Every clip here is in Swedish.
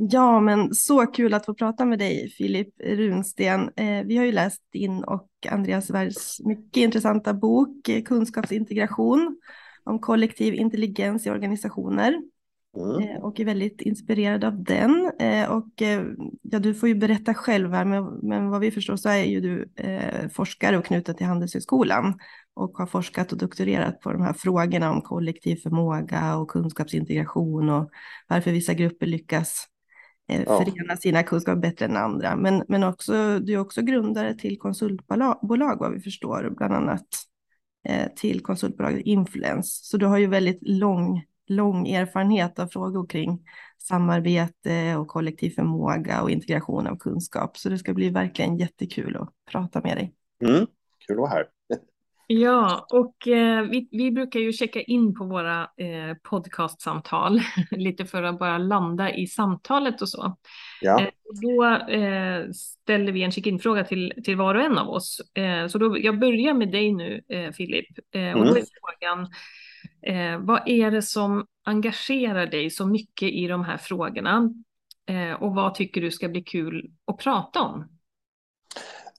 Ja, men så kul att få prata med dig, Filip Runsten. Eh, vi har ju läst din och Andreas Wärds mycket intressanta bok eh, Kunskapsintegration om kollektiv intelligens i organisationer. Mm. Eh, och är väldigt inspirerad av den. Och ja, du får ju berätta själv här, men, men vad vi förstår så är ju du forskare och knuten till Handelshögskolan och har forskat och doktorerat på de här frågorna om kollektiv förmåga och kunskapsintegration och varför vissa grupper lyckas ja. förena sina kunskaper bättre än andra. Men, men också, du är också grundare till konsultbolag vad vi förstår, bland annat eh, till konsultbolaget Influence. Så du har ju väldigt lång, lång erfarenhet av frågor kring samarbete och kollektiv förmåga och integration av kunskap. Så det ska bli verkligen jättekul att prata med dig. Mm, kul att vara här. Ja, och eh, vi, vi, brukar ju checka in på våra eh, podcastsamtal lite för att bara landa i samtalet och så. Ja. Eh, då eh, ställer vi en check-in-fråga till, till var och en av oss. Eh, så då, jag börjar med dig nu, eh, Filip. Eh, och då är mm. frågan, vad är det som engagerar dig så mycket i de här frågorna? och vad tycker du ska bli kul att prata om?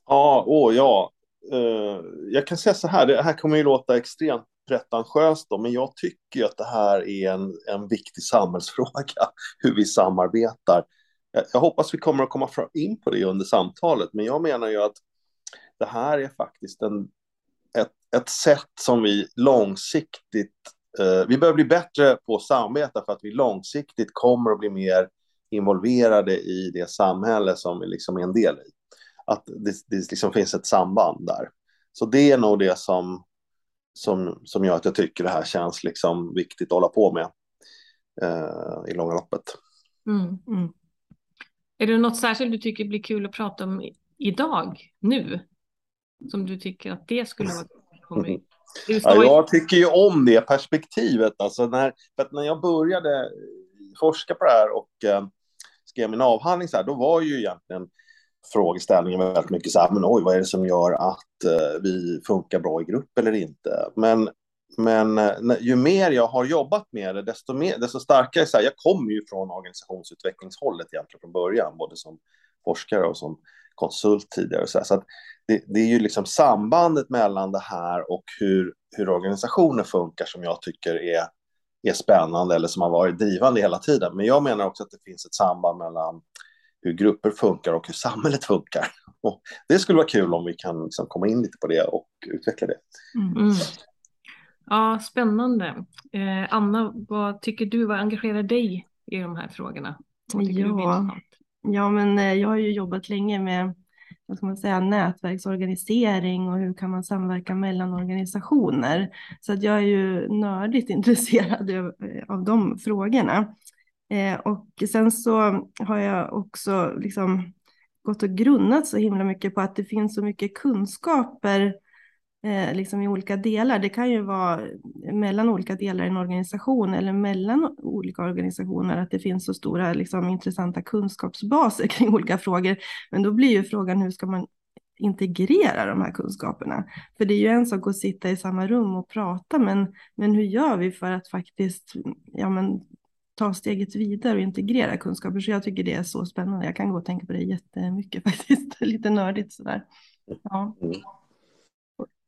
Ja, åh ja, Eh, jag kan säga så här, det här kommer ju låta extremt pretentiöst då, men jag tycker att det här är en, en viktig samhällsfråga, hur vi samarbetar. Jag, jag hoppas vi kommer att komma in på det under samtalet, men jag menar ju att det här är faktiskt en, ett, ett sätt som vi långsiktigt, uh, vi behöver bli bättre på att samarbeta för att vi långsiktigt kommer att bli mer involverade i det samhälle som vi liksom är en del i att det, det liksom finns ett samband där. Så det är nog det som, som, som gör att jag tycker det här känns liksom viktigt att hålla på med eh, i långa loppet. Mm, mm. Är det något särskilt du tycker blir kul att prata om idag, nu? Som du tycker att det skulle vara kul Ja, jag tycker ju om det perspektivet. Alltså när, för när jag började forska på det här och eh, skrev min avhandling, så här, då var ju egentligen frågeställningen väldigt mycket så här, men oj, vad är det som gör att eh, vi funkar bra i grupp eller inte? Men, men eh, ju mer jag har jobbat med det, desto, mer, desto starkare, så här, jag kommer ju från organisationsutvecklingshållet egentligen från början, både som forskare och som konsult tidigare. Så, här, så att det, det, är ju liksom sambandet mellan det här och hur, hur organisationer funkar som jag tycker är, är spännande eller som har varit drivande hela tiden. Men jag menar också att det finns ett samband mellan hur grupper funkar och hur samhället funkar. Och det skulle vara kul om vi kan liksom komma in lite på det och utveckla det. Mm. Ja, spännande. Eh, Anna, vad tycker du, vad engagerar dig i de här frågorna? Ja, ja, men eh, jag har ju jobbat länge med vad ska man säga, nätverksorganisering och hur kan man samverka mellan organisationer. Så att jag är ju nördigt intresserad av, av de frågorna. Eh, och sen så har jag också liksom gått och grunnat så himla mycket på att det finns så mycket kunskaper eh, liksom i olika delar. Det kan ju vara mellan olika delar i en organisation eller mellan olika organisationer att det finns så stora liksom, intressanta kunskapsbaser kring olika frågor. Men då blir ju frågan hur ska man integrera de här kunskaperna? För det är ju en sak att sitta i samma rum och prata, men, men hur gör vi för att faktiskt ja, men, ta steget vidare och integrera kunskaper. Så jag tycker det är så spännande. Jag kan gå och tänka på det jättemycket faktiskt. Lite nördigt sådär. Ja.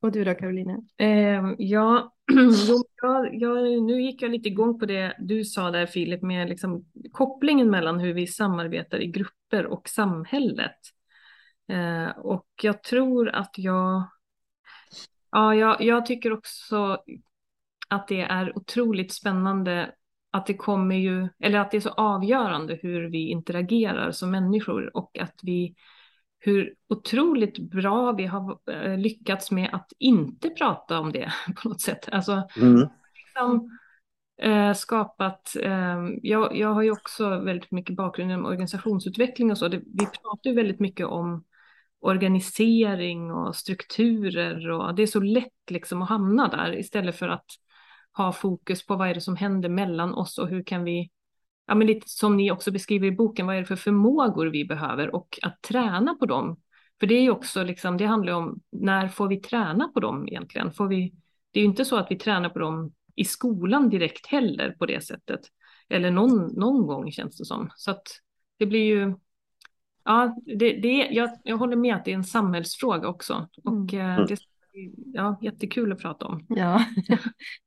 Och du då Caroline? Eh, ja, jag, jag, nu gick jag lite igång på det du sa där Filip med liksom kopplingen mellan hur vi samarbetar i grupper och samhället. Eh, och jag tror att jag, ja, jag, jag tycker också att det är otroligt spännande att det kommer ju, eller att det är så avgörande hur vi interagerar som människor och att vi hur otroligt bra vi har eh, lyckats med att inte prata om det på något sätt. Alltså, mm. liksom, eh, skapat, eh, jag, jag har ju också väldigt mycket bakgrund inom organisationsutveckling och så, det, vi pratar ju väldigt mycket om organisering och strukturer och det är så lätt liksom att hamna där istället för att ha fokus på vad är det som händer mellan oss och hur kan vi, ja men lite som ni också beskriver i boken, vad är det för förmågor vi behöver och att träna på dem. För det är ju också liksom, det handlar om när får vi träna på dem egentligen? Får vi, det är ju inte så att vi tränar på dem i skolan direkt heller på det sättet. Eller någon, någon gång känns det som. Så att det blir ju, ja, det, det, jag, jag håller med att det är en samhällsfråga också. Och mm. Eh, det ja, jättekul att prata om. Ja,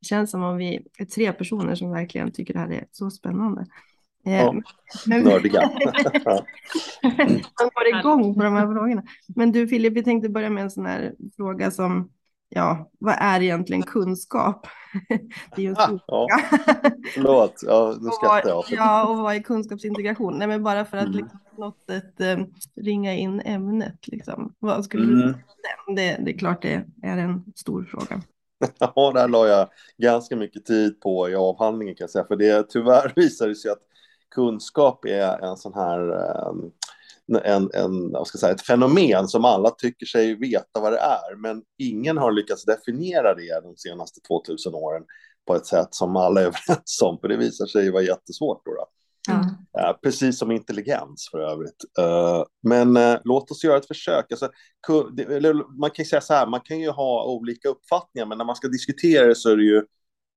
det känns som om vi är tre personer som verkligen tycker det här är så spännande. Eh, ja, nördiga. Man går igång på de här frågorna. Men du Filip, vi tänkte börja med en sån här fråga som ja, vad är egentligen kunskap? Det är ju en stor ah, ja. Förlåt, ja, nu skrattar jag. Ja, och vad är kunskapsintegration? Nej, men bara för att mm. liksom, något sätt eh, ringa in ämnet. Liksom. Vad skulle mm. du det, det är klart det är en stor fråga. Ja, där la jag ganska mycket tid på i avhandlingen kan jag säga, för det tyvärr visar det sig att kunskap är en sån här um, en, en, vad ska jag säga, ett fenomen som alla tycker sig veta vad det är, men ingen har lyckats definiera det de senaste 2000 åren på ett sätt som alla är överens om, för det visar sig vara jättesvårt. Då, då. Mm. Precis som intelligens för övrigt. Uh, men uh, låt oss göra ett försök. Alltså, man kan ju säga så här, man kan ju ha olika uppfattningar, men när man ska diskutera det så är det ju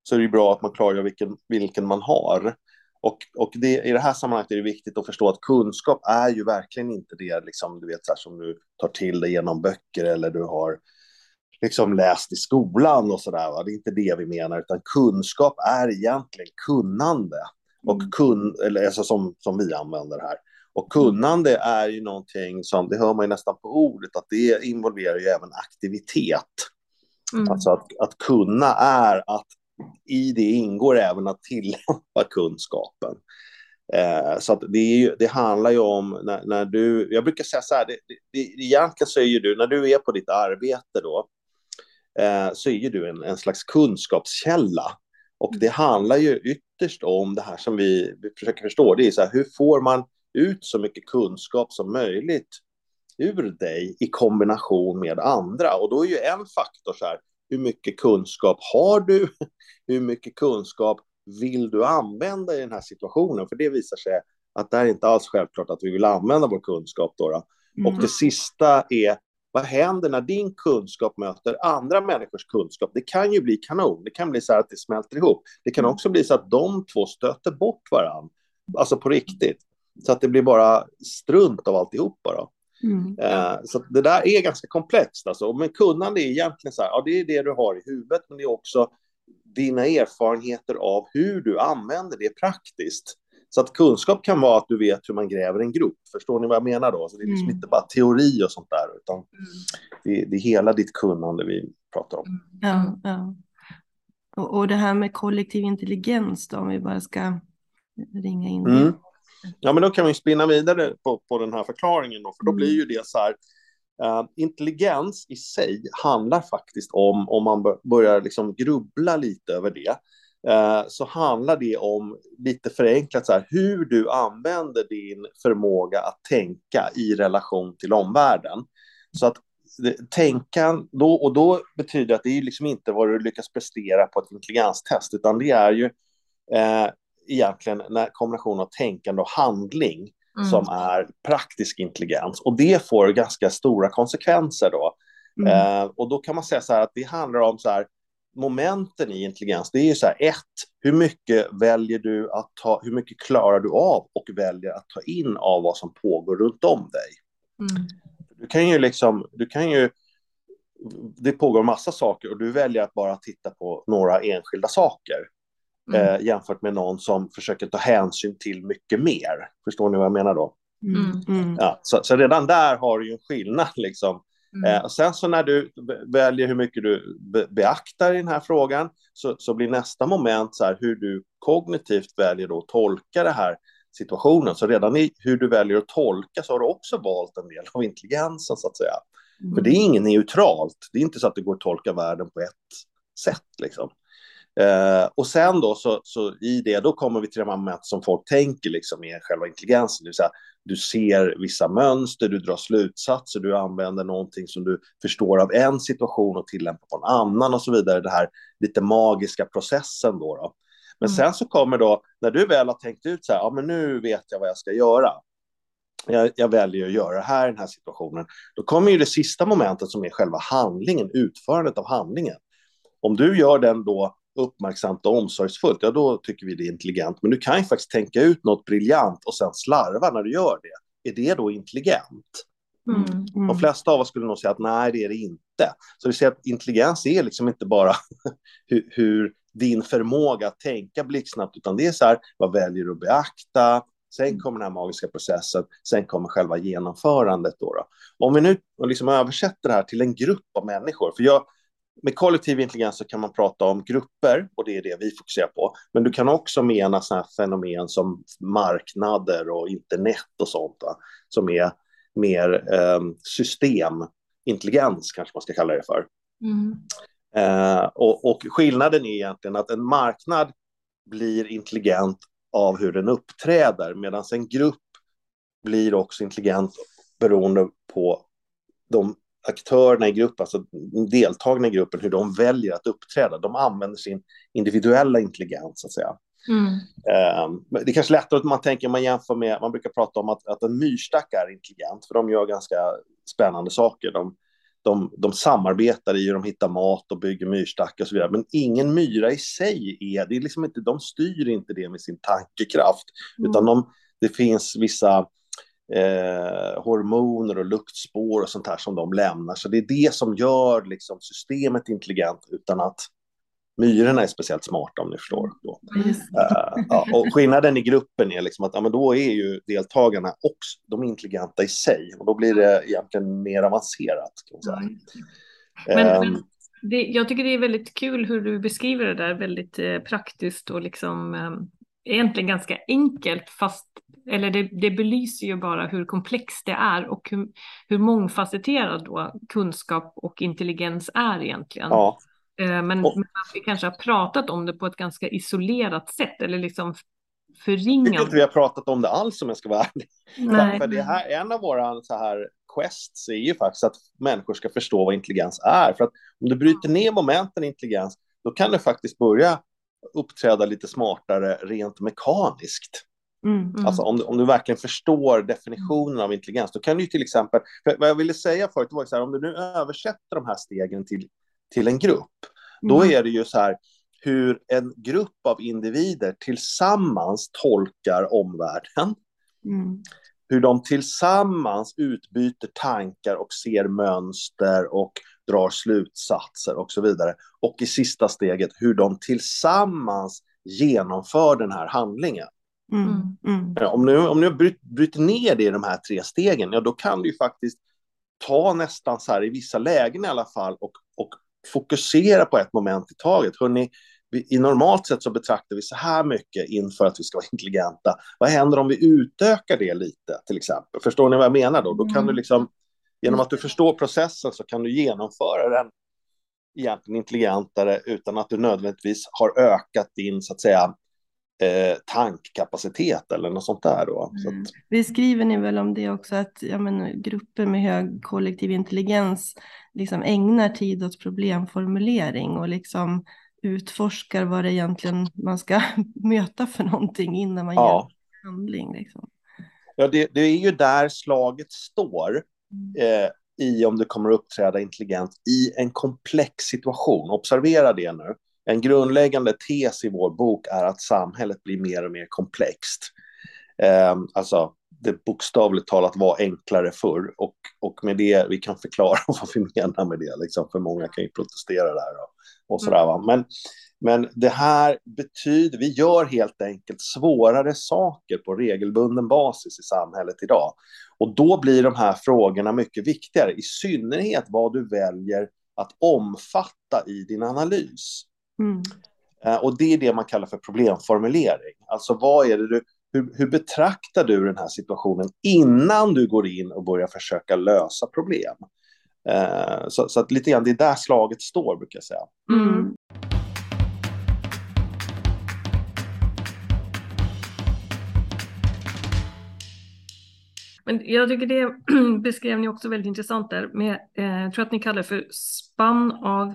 så är det bra att man klargör vilken, vilken man har. Och, och det, i det här sammanhanget är det viktigt att förstå att kunskap är ju verkligen inte det liksom, du vet, så här, som du tar till dig genom böcker eller du har liksom läst i skolan och sådär. Det är inte det vi menar, utan kunskap är egentligen kunnande. Och mm. kun, eller alltså som, som vi använder här. Och kunnande är ju någonting som, det hör man ju nästan på ordet, att det involverar ju även aktivitet. Mm. Alltså att, att kunna är att i det ingår även att tillämpa kunskapen. Eh, så att det, ju, det, handlar ju om när, när, du, jag brukar säga så här, det, det, egentligen så är ju du, när du är på ditt arbete då, eh, så är ju du en, en slags kunskapskälla. Och det handlar ju ytterst om det här som vi, vi försöker förstå, det är så här, hur får man ut så mycket kunskap som möjligt ur dig i kombination med andra. Och då är ju en faktor så här, hur mycket kunskap har du? Hur mycket kunskap vill du använda i den här situationen? För det visar sig att det är inte alls självklart att vi vill använda vår kunskap. Då, då. Mm. Och det sista är, vad händer när din kunskap möter andra människors kunskap? Det kan ju bli kanon. Det kan bli så här att det smälter ihop. Det kan mm. också bli så att de två stöter bort varandra. Alltså på riktigt. Så att det blir bara strunt av alltihopa. Då. Mm. Eh, så det där är ganska komplext. Alltså. Men kunnande är egentligen så här, ja, det är det du har i huvudet, men det är också dina erfarenheter av hur du använder det praktiskt. Så att kunskap kan vara att du vet hur man gräver en grop. Förstår ni vad jag menar då? Så det är liksom mm. inte bara teori och sånt där, utan mm. det, det, är hela ditt kunnande vi pratar om. Ja, ja. Och, och det här med kollektiv intelligens då, om vi bara ska ringa in det. Mm. Ja, men då kan vi spinna vidare på, på den här förklaringen då, för då blir ju det så här. Uh, intelligens i sig handlar faktiskt om, om man börjar liksom grubbla lite över det, uh, så handlar det om, lite förenklat, så här, hur du använder din förmåga att tänka i relation till omvärlden. Så att tänka, då, och då betyder det att det är liksom inte vad du lyckas prestera på ett intelligenstest, utan det är ju eh, egentligen när kombination av tänkande och handling mm. som är praktisk intelligens. Och det får ganska stora konsekvenser då. Mm. Eh, och då kan man säga så här att det handlar om så här, momenten i intelligens, det är ju så här, ett, hur mycket väljer du att ta, hur mycket klarar du av och väljer att ta in av vad som pågår runt om dig? Mm. Du kan ju liksom, du kan ju, det pågår massa saker och du väljer att bara titta på några enskilda saker mm. eh, jämfört med någon som försöker ta hänsyn till mycket mer. Förstår ni vad jag menar då? Mm. mm. Ja, så, så, redan där har du ju en skillnad. Liksom. Mm. Eh, och sen så när du väljer hur mycket du be beaktar i den här frågan så, så blir nästa moment så här, hur du kognitivt väljer att tolka det här situationen. Så redan i hur du väljer att tolka så har du också valt en del av intelligensen så att säga. Mm. För det är inget neutralt. Det är inte så att det går att tolka världen på ett sätt liksom. Eh, och sen då så, så i det, då kommer vi till de moment som folk tänker liksom är själva intelligensen. Det vill säga, du ser vissa mönster, du drar slutsatser, du använder någonting som du förstår av en situation och tillämpar på en annan och så vidare. Det här lite magiska processen då. då. Men mm. sen så kommer då, när du väl har tänkt ut så här, ja men nu vet jag vad jag ska göra. Jag, jag väljer att göra det här i den här situationen. Då kommer ju det sista momentet som är själva handlingen, utförandet av handlingen. Om du gör den då uppmärksamt och omsorgsfullt, ja då tycker vi det är intelligent. Men du kan ju faktiskt tänka ut något briljant och sen slarva när du gör det. Är det då intelligent? Mm, mm. De flesta av oss skulle nog säga att nej, det är det inte. Så vi ser att intelligens är liksom inte bara hur, hur, din förmåga att tänka blixtsnabbt, utan det är så här, vad väljer du att beakta? Sen mm. kommer den här magiska processen, sen kommer själva genomförandet. Då, då. Om vi nu liksom översätter det här till en grupp av människor, för jag, med kollektiv intelligens så kan man prata om grupper och det är det vi fokuserar på. Men du kan också mena sådana här fenomen som marknader och internet och sånt va? som är mer eh, systemintelligens kanske man ska kalla det för. Mm. Eh, och, och, skillnaden är egentligen att en marknad blir intelligent av hur den uppträder medan en grupp blir också intelligent beroende på de aktörerna i gruppen, alltså deltagarna i gruppen, hur de väljer att uppträda. De använder sin individuella intelligens, så att säga. Mm. Um, det är kanske lättare att man tänker, man jämför med, man brukar prata om att, att en myrstack är intelligent, för de gör ganska spännande saker. De, de, de samarbetar i hur de hittar mat och bygger myrstackar och så vidare. Men ingen myra i sig är, det är liksom inte, de styr inte det med sin tankekraft, mm. utan de, det finns vissa eh, hormoner och luktspår och sånt här som de lämnar. Så det är det som gör liksom, systemet intelligent utan att myrorna är speciellt smarta om ni förstår. Då. Uh, ja, och skillnaden i gruppen är liksom att ja, men då är ju deltagarna också de intelligenta i sig och då blir det egentligen mer avancerat. Säga. Men, um, men det, jag tycker det är väldigt kul hur du beskriver det där väldigt eh, praktiskt och liksom eh, egentligen ganska enkelt fast eller det, det belyser ju bara hur komplext det är och hur, hur mångfacetterad då kunskap och intelligens är egentligen. Ja. Eh, men, men vi kanske har pratat om det på ett ganska isolerat sätt eller liksom förringat. Jag tycker inte vi har pratat om det alls om jag ska vara ärlig. Nej. För det här, en av våra så här quests är ju faktiskt att människor ska förstå vad intelligens är. För att om du bryter ner momenten i intelligens, då kan du faktiskt börja uppträda lite smartare rent mekaniskt. Mm, mm. Alltså om, om du verkligen förstår definitionen av intelligens, då kan du till exempel, vad jag ville säga förut var så här, om du nu översätter de här stegen till, till en grupp, då mm. är det ju så här hur en grupp av individer tillsammans tolkar omvärlden. Mm. Hur de tillsammans utbyter tankar och ser mönster och drar slutsatser och så vidare. Och i sista steget hur de tillsammans genomför den här handlingen. Mm. Mm. Om du, om du bryter ner det i de här tre stegen, ja då kan du ju faktiskt ta nästan så här i vissa lägen i alla fall och, och fokusera på ett moment i taget. Hörrni, vi, i normalt sett så betraktar vi så här mycket inför att vi ska vara intelligenta. Vad händer om vi utökar det lite till exempel? Förstår ni vad jag menar då? Då kan mm. du liksom, genom att du förstår processen så kan du genomföra den egentligen intelligentare utan att du nödvändigtvis har ökat din, så att säga, eh, tankkapacitet eller något sånt där. Då. Mm. Så att... Det skriver ni väl om det också, att ja, men, grupper med hög kollektiv intelligens liksom ägnar tid åt problemformulering och liksom utforskar vad det egentligen man ska möta för någonting innan man ja. gör handling. Liksom. Ja, det, det, är ju där slaget står. Mm. Eh, i om du kommer att uppträda intelligent i en komplex situation. Observera det nu. En grundläggande tes i vår bok är att samhället blir mer och mer komplext. Eh, alltså, det bokstavligt talat var enklare förr och, och med det, vi kan förklara vad vi menar med det, liksom, för många kan ju protestera där och, och sådär. Va? Men, men det här betyder, vi gör helt enkelt svårare saker på regelbunden basis i samhället idag. Och då blir de här frågorna mycket viktigare, i synnerhet vad du väljer att omfatta i din analys. Mm. Eh, och det är det man kallar för problemformulering. Alltså vad är det du, hur, hur betraktar du den här situationen innan du går in och börjar försöka lösa problem? Eh, så, så att lite grann det är där slaget står, brukar jag säga. Mm. Men jag tycker det beskrev ni också väldigt intressant där. Med, eh, jag tror att ni kallar det för spann av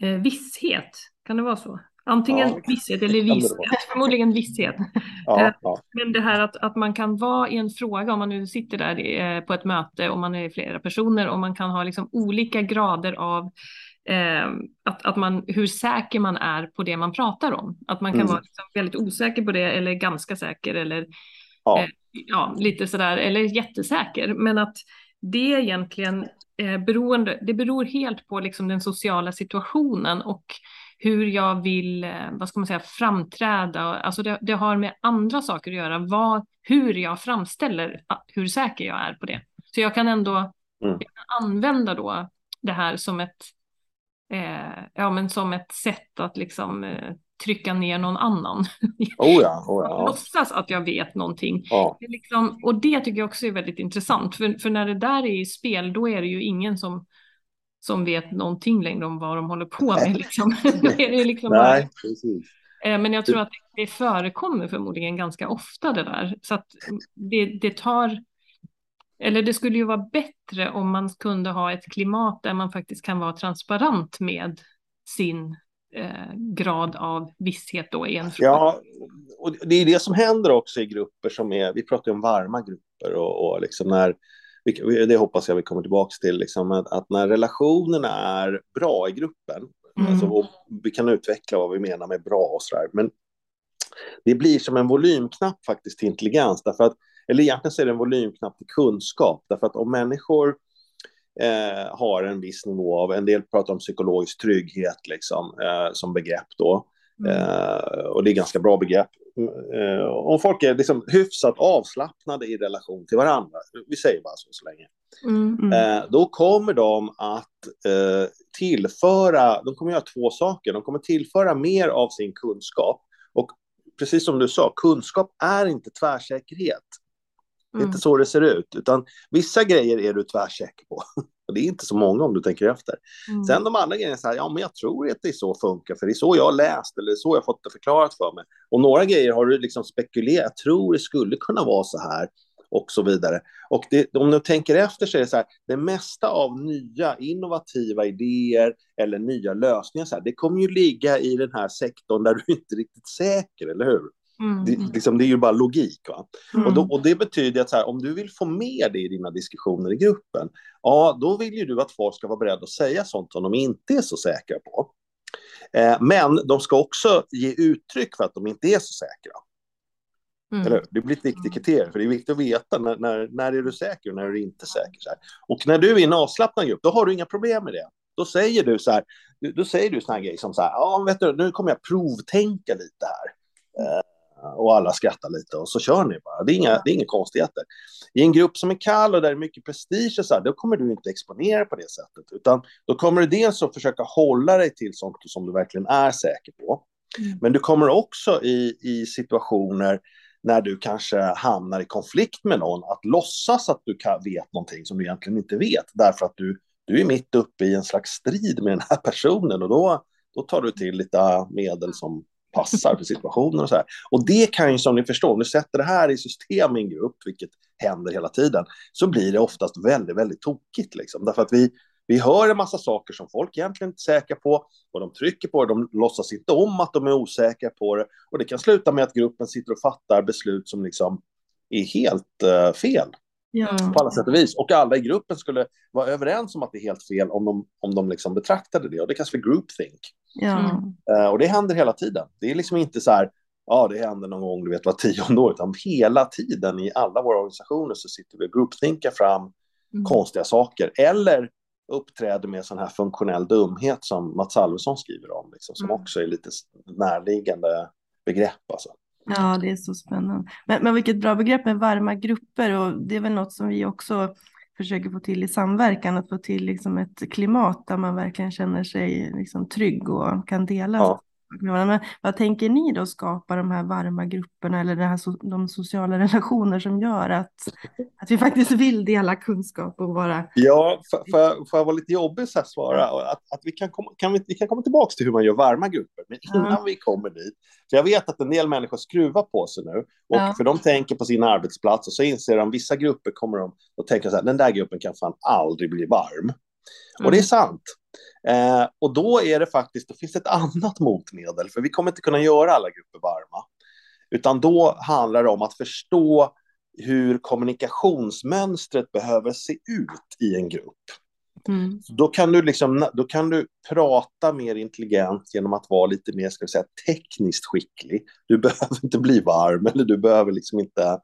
eh, visshet. Kan det vara så? Antingen ja, visshet eller visshet. Förmodligen visshet. Ja, eh, ja. Men det här att, att man kan vara i en fråga, om man nu sitter där eh, på ett möte och man är flera personer och man kan ha liksom olika grader av eh, att, att man, hur säker man är på det man pratar om. Att man kan mm. vara liksom väldigt osäker på det eller ganska säker eller ja. Eh, ja, lite sådär, eller jättesäker. Men att det egentligen eh, beroende, det beror helt på liksom den sociala situationen och hur jag vill, eh, vad ska man säga, framträda. Alltså det, det har med andra saker att göra, vad, hur jag framställer hur säker jag är på det. Så jag kan ändå mm. jag kan använda då det här som ett, eh, ja, men som ett sätt att liksom eh, trycka ner någon annan. Oh ja, oh ja. Låtsas att jag vet någonting. Ja. Det liksom, och det tycker jag också är väldigt intressant, för, för när det där är i spel, då är det ju ingen som, som vet någonting längre om vad de håller på med. Liksom. det är liksom Nej, precis. Eh, men jag tror att det förekommer förmodligen ganska ofta det där. Så att det, det tar, eller det skulle ju vara bättre om man kunde ha ett klimat där man faktiskt kan vara transparent med sin eh, grad av visshet då i en fråga. Ja, och det är det som händer också i grupper som är, vi pratar ju om varma grupper och, och liksom när, det hoppas jag vi kommer tillbaka till, liksom, att, att när relationerna är bra i gruppen, mm. alltså, vi kan utveckla vad vi menar med bra och sådär, men det blir som en volymknapp faktiskt till intelligens, därför att, eller egentligen så är det en volymknapp till kunskap, därför att om människor eh, har en viss nivå av, en del pratar om psykologisk trygghet liksom, eh, som begrepp då. Mm. Eh, och det är ganska bra begrepp. Eh, om folk är liksom hyfsat avslappnade i relation till varandra, vi säger bara så så länge, mm. mm. Eh, då kommer de att eh, tillföra, de kommer göra två saker, de kommer tillföra mer av sin kunskap och precis som du sa, kunskap är inte tvärsäkerhet. Det är inte mm. så det ser ut, utan vissa grejer är du tvärsäker på. Och det är inte så många om du tänker efter. Mm. Sen de andra grejerna, så här, ja men jag tror att det är så funkar, för det är så jag har läst eller så jag fått det förklarat för mig. Och några grejer har du liksom spekulerat, jag tror det skulle kunna vara så här och så vidare. Och det, om du tänker efter så är det så här, det mesta av nya innovativa idéer eller nya lösningar, så här, det kommer ju ligga i den här sektorn där du inte är riktigt säker, eller hur? Mm. Det, liksom, det, är ju bara logik. Mm. Och, då, och, det betyder att här, om du vill få med det i dina diskussioner i gruppen, ja, då vill ju du att folk ska vara beredda att säga sånt som de inte är så säkra på. Eh, men de ska också ge uttryck för att de inte är så säkra. Mm. Eller Det blir ett viktigt kriterium, för det är viktigt att veta när, när, när är du säker och när är du inte säker. Och när du är i en avslappnad grupp, då har du inga problem med det. Då säger du så här, då säger du såna här grejer som så här, ja, vet du, nu kommer jag provtänka lite här. Eh, och alla skrattar lite och så kör ni bara. Det är inga, det är inga konstigheter. I en grupp som är kall och där det är mycket prestige, så här, då kommer du inte exponera på det sättet, utan då kommer du dels att försöka hålla dig till sånt som du verkligen är säker på. Mm. Men du kommer också i, i situationer när du kanske hamnar i konflikt med någon, att låtsas att du kan, vet någonting som du egentligen inte vet, därför att du, du är mitt uppe i en slags strid med den här personen och då, då tar du till lite medel som passar för situationen och så här. Och det kan ju som ni förstår, om du sätter det här i system i en grupp, vilket händer hela tiden, så blir det oftast väldigt, väldigt tokigt liksom. Därför att vi, vi hör en massa saker som folk egentligen inte är säkra på och de trycker på det, de låtsas inte om att de är osäkra på det och det kan sluta med att gruppen sitter och fattar beslut som liksom är helt uh, fel. Ja. På alla sätt och vis. Och alla i gruppen skulle vara överens om att det är helt fel om de, om de liksom betraktade det. Och det kallas för groupthink. Ja. Uh, och det händer hela tiden. Det är liksom inte så här, ja det händer någon gång, du vet, var tionde år, utan hela tiden i alla våra organisationer så sitter vi och groupthinkar fram mm. konstiga saker. Eller uppträder med sån här funktionell dumhet som Mats Alvesson skriver om, liksom, som mm. också är lite närliggande begrepp. Alltså. Ja, det är så spännande. Men, men vilket bra begrepp med varma grupper och det är väl något som vi också försöker få till i samverkan, att få till liksom ett klimat där man verkligen känner sig liksom trygg och kan dela ja. Men vad tänker ni då skapa de här varma grupperna eller här, de sociala relationer som gör att, att vi faktiskt vill dela kunskap och vara... Ja, får jag, vara lite jobbig så här svara? Att, att vi, kan komma, kan vi, vi kan komma tillbaka till hur man gör varma grupper, men innan ja. vi kommer dit. För jag vet att en del människor skruvar på sig nu, och ja. för de tänker på sin arbetsplats och så inser de vissa grupper kommer de och tänker så här, den där gruppen kan fan aldrig bli varm. Och det är mm. sant. Eh, och då är det faktiskt, då finns ett annat motmedel, för vi kommer inte kunna göra alla grupper varma. Utan då handlar det om att förstå hur kommunikationsmönstret behöver se ut i en grupp. Mm. Då, kan du liksom, då kan du prata mer intelligent genom att vara lite mer ska vi säga, tekniskt skicklig. Du behöver inte bli varm eller du behöver liksom inte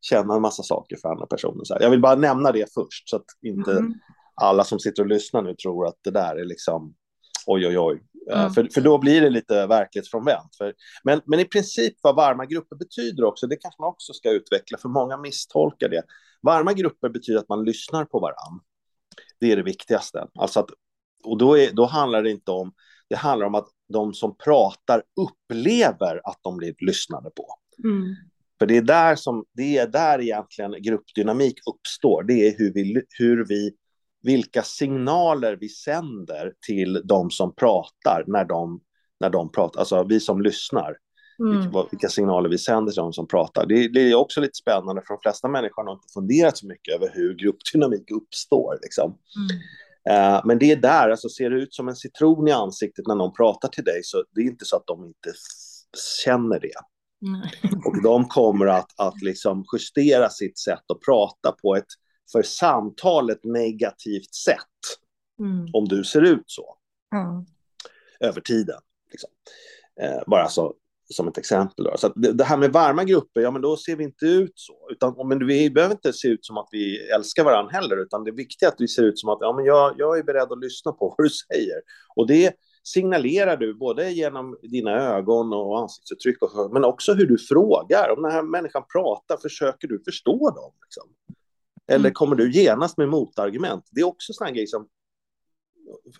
känna en massa saker för andra personer. Så. Jag vill bara nämna det först så att inte mm alla som sitter och lyssnar nu tror att det där är liksom oj, oj, oj. Mm. För, för då blir det lite verklighetsfrånvänt. För, men, men i princip vad varma grupper betyder också, det kanske man också ska utveckla, för många misstolkar det. Varma grupper betyder att man lyssnar på varann. Det är det viktigaste. Alltså att, och då, är, då handlar det inte om, det handlar om att de som pratar upplever att de blir lyssnade på. Mm. För det är där som, det är där egentligen gruppdynamik uppstår. Det är hur vi, hur vi vilka signaler vi sänder till de som pratar när de, när de pratar, alltså vi som lyssnar. Mm. Vilka, signaler vi sänder till de som pratar. Det, det, är också lite spännande, för de flesta människor har inte funderat så mycket över hur gruppdynamik uppstår. Liksom. Mm. Uh, men det är där, alltså ser det ut som en citron i ansiktet när någon pratar till dig, så det är inte så att de inte känner det. Mm. Och de kommer att, att liksom justera sitt sätt att prata på ett för samtalet negativt sätt. Mm. Om du ser ut så. Mm. Över tiden. Liksom. Eh, bara så, som ett exempel. Då. Så det, det, här med varma grupper, ja men då ser vi inte ut så. Utan, men vi behöver inte se ut som att vi älskar varandra heller, utan det är viktigt att vi ser ut som att ja, men jag, jag är beredd att lyssna på vad du säger. Och det signalerar du både genom dina ögon och ansiktsuttryck, och, men också hur du frågar. Om den här människan pratar, försöker du förstå dem? Liksom? Eller mm. kommer du genast med motargument? Det är också sådana grejer som...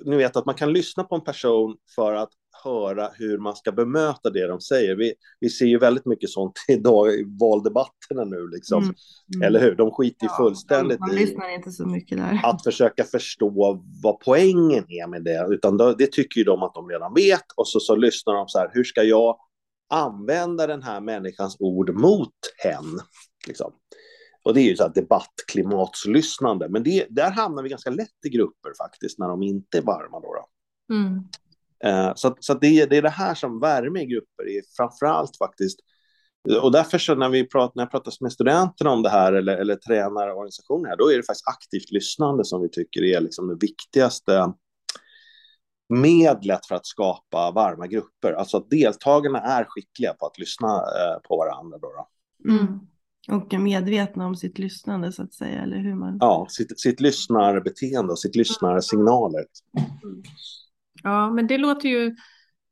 Ni vet att man kan lyssna på en person för att höra hur man ska bemöta det de säger. Vi, vi ser ju väldigt mycket sånt idag i valdebatterna nu, liksom. Mm. Mm. eller hur? De skiter ju fullständigt man, man lyssnar inte så mycket där. att försöka förstå vad poängen är med det, utan då, det tycker ju de att de redan vet, och så, så lyssnar de så här, hur ska jag använda den här människans ord mot hen? Liksom. Och det är ju så här debattklimatslyssnande. Men det, där hamnar vi ganska lätt i grupper faktiskt, när de inte är varma. Då, då. Mm. Eh, så så det, det, är det här som värme i grupper är framför allt faktiskt. Och därför så när, vi pratar, när jag pratar med studenterna om det här eller, eller tränarorganisationer, här, då är det faktiskt aktivt lyssnande som vi tycker är liksom det viktigaste medlet för att skapa varma grupper. Alltså att deltagarna är skickliga på att lyssna eh, på varandra. Då, då. Mm. Och är medvetna om sitt lyssnande så att säga, eller hur man... Ja, sitt, sitt lyssnarbeteende och sitt lyssnarsignaler. Mm. Ja, men det låter ju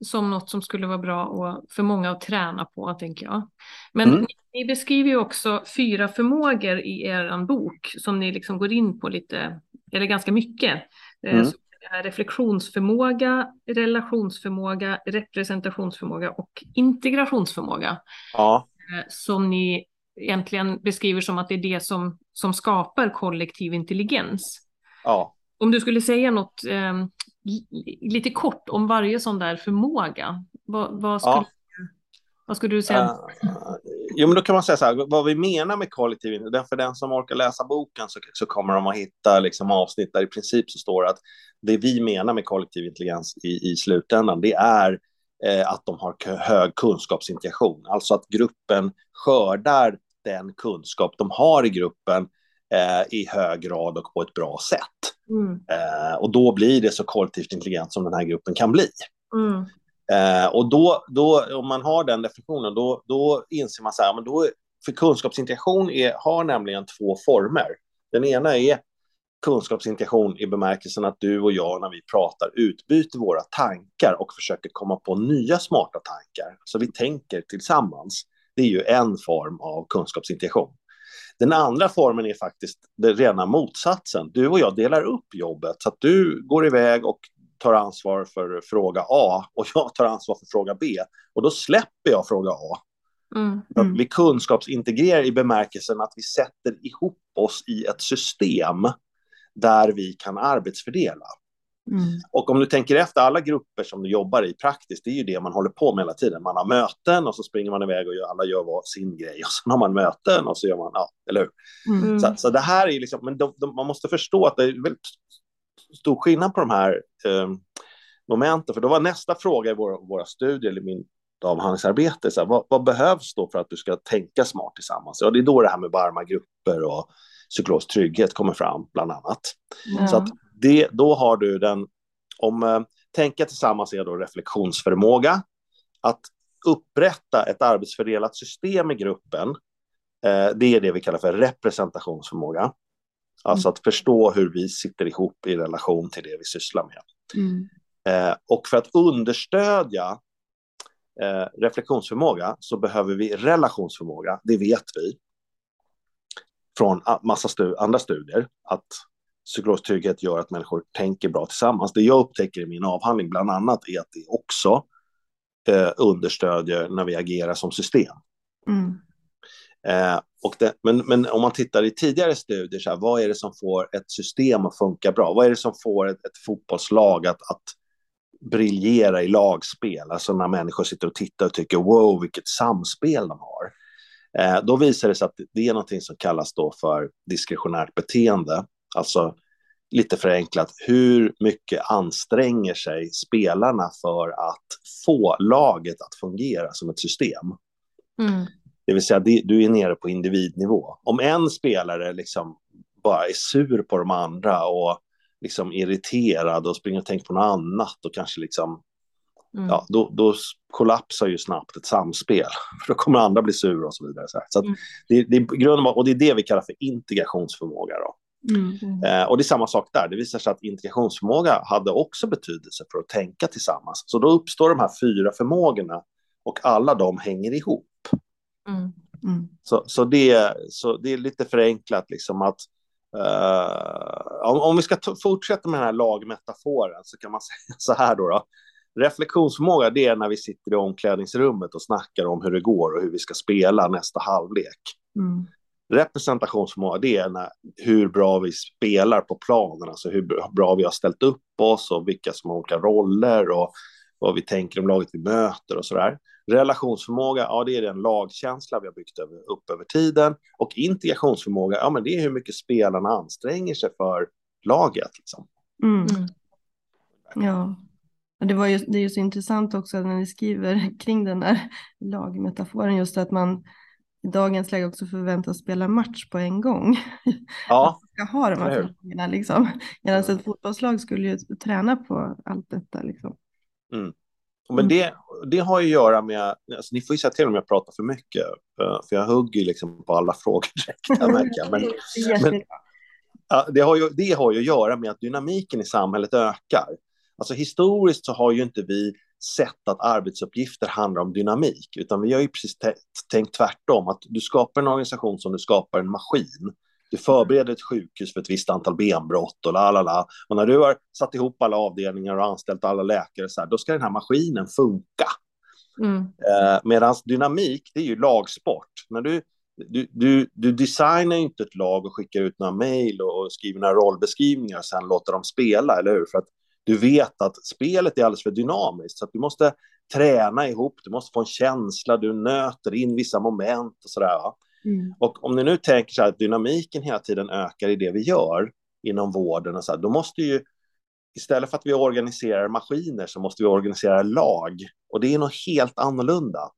som något som skulle vara bra och för många att träna på, tänker jag. Men mm. ni, ni, beskriver ju också fyra förmågor i er bok som ni liksom går in på lite, eller ganska mycket. Eh, mm. reflektionsförmåga, relationsförmåga, representationsförmåga och integrationsförmåga. Ja. Eh, som ni egentligen beskriver som att det är det som, som skapar kollektiv intelligens. Ja. Om du skulle säga något eh, lite kort om varje sån där förmåga, vad, vad, skulle, ja. vad skulle du säga? Uh, jo, men då kan man säga så här, vad vi menar med kollektiv intelligens, för den som orkar läsa boken så, så kommer de att hitta liksom, avsnitt där i princip så står det att det vi menar med kollektiv intelligens i, i slutändan, det är eh, att de har hög kunskapsintegration, alltså att gruppen skördar den kunskap de har i gruppen eh, i hög grad och på ett bra sätt. Mm. Eh, och då blir det så kollektivt intelligent som den här gruppen kan bli. Mm. Eh, och då, då, om man har den definitionen, då, då inser man så här, men då, för kunskapsintegration är, har nämligen två former. Den ena är kunskapsintegration i bemärkelsen att du och jag när vi pratar utbyter våra tankar och försöker komma på nya smarta tankar. Så vi tänker tillsammans. Det är ju en form av kunskapsintegration. Den andra formen är faktiskt den rena motsatsen. Du och jag delar upp jobbet så att du går iväg och tar ansvar för fråga A och jag tar ansvar för fråga B. Och då släpper jag fråga A. Mm. Mm. Vi kunskapsintegrerar i bemärkelsen att vi sätter ihop oss i ett system där vi kan arbetsfördela. Mm. Och om du tänker efter, alla grupper som du jobbar i praktiskt, det är ju det man håller på med hela tiden. Man har möten och så springer man iväg och gör, alla gör sin grej och sen har man möten och så gör man, ja, eller hur? Mm. Så, så, det här är liksom, men de, de, man måste förstå att det är väldigt stor skillnad på de här eh, momenten, för då var nästa fråga i våra, våra studier, eller min avhandlingsarbete, så här, vad, vad, behövs då för att du ska tänka smart tillsammans? Ja, det är då det här med varma grupper och psykologisk trygghet kommer fram, bland annat. Mm. Så att det, då har du den, om eh, tänka tillsammans är då reflektionsförmåga, att upprätta ett arbetsfördelat system i gruppen, eh, det är det vi kallar för representationsförmåga. Alltså att förstå hur vi sitter ihop i relation till det vi sysslar med. Mm. Eh, och för att understödja eh, reflektionsförmåga så behöver vi relationsförmåga, det vet vi från massa stu andra studier, att psykologisk trygghet gör att människor tänker bra tillsammans. Det jag upptäcker i min avhandling bland annat är att det också eh, understödjer när vi agerar som system. Mm. Eh, och det, men, men om man tittar i tidigare studier, så här, vad är det som får ett system att funka bra? Vad är det som får ett, ett fotbollslag att, att briljera i lagspel? Alltså när människor sitter och tittar och tycker wow, vilket samspel de har. Eh, då visar det sig att det är någonting som kallas då för diskretionärt beteende. Alltså lite förenklat, hur mycket anstränger sig spelarna för att få laget att fungera som ett system? Mm. Det vill säga, du är nere på individnivå. Om en spelare liksom bara är sur på de andra och liksom irriterad och springer och tänker på något annat och kanske liksom, mm. ja, då, då kollapsar ju snabbt ett samspel. För då kommer andra bli sura och så vidare. Så, mm. det, det, är grunden, och det är det vi kallar för integrationsförmåga. Då. Mm. Eh, och det är samma sak där. Det visar sig att integrationsförmåga hade också betydelse för att tänka tillsammans. Så då uppstår de här fyra förmågorna och alla de hänger ihop. Mm. Mm. Så, så, det, så det är lite förenklat liksom att uh, om, om, vi ska fortsätta med den här lagmetaforen så kan man säga så här då. då. Reflektionsförmåga det är när vi sitter i omklädningsrummet och snackar om hur det går och hur vi ska spela nästa halvlek. Mm. Representationsförmåga det är när, hur bra vi spelar på planen, alltså hur bra vi har ställt upp oss och vilka som har olika roller och vad vi tänker om laget vi möter och så där. Relationsförmåga, ja det är den lagkänsla vi har byggt över, upp över tiden. Och integrationsförmåga, ja men det är hur mycket spelarna anstränger sig för laget. Liksom. Mm. mm. Ja, det, var ju, det är ju så intressant också när ni skriver kring den här lagmetaforen, just att man i dagens läge också förväntas spela match på en gång. Ja. ska ha de här förmågorna liksom. Medan ett fotbollslag skulle ju träna på allt detta liksom. Mm. Men mm. det, det har ju att göra med, alltså ni får ju säga till om jag pratar för mycket, för jag hugger liksom på alla frågor direkt. Märker. Men, men, det, har ju, det har ju att göra med att dynamiken i samhället ökar. Alltså historiskt så har ju inte vi sett att arbetsuppgifter handlar om dynamik, utan vi har ju precis tänkt tvärtom, att du skapar en organisation som du skapar en maskin du förbereder ett sjukhus för ett visst antal benbrott och la la la. Och när du har satt ihop alla avdelningar och anställt alla läkare, så här, då ska den här maskinen funka. Mm. Eh, Medan dynamik, det är ju lagsport. När du, du, du, du designar inte ett lag och skickar ut några mejl och, och skriver några rollbeskrivningar och sen låter dem spela, eller hur? För att du vet att spelet är alldeles för dynamiskt, så att du måste träna ihop, du måste få en känsla, du nöter in vissa moment och sådär. Mm. Och om ni nu tänker så här att dynamiken hela tiden ökar i det vi gör inom vården och så här, då måste ju istället för att vi organiserar maskiner så måste vi organisera lag och det är något helt annorlunda.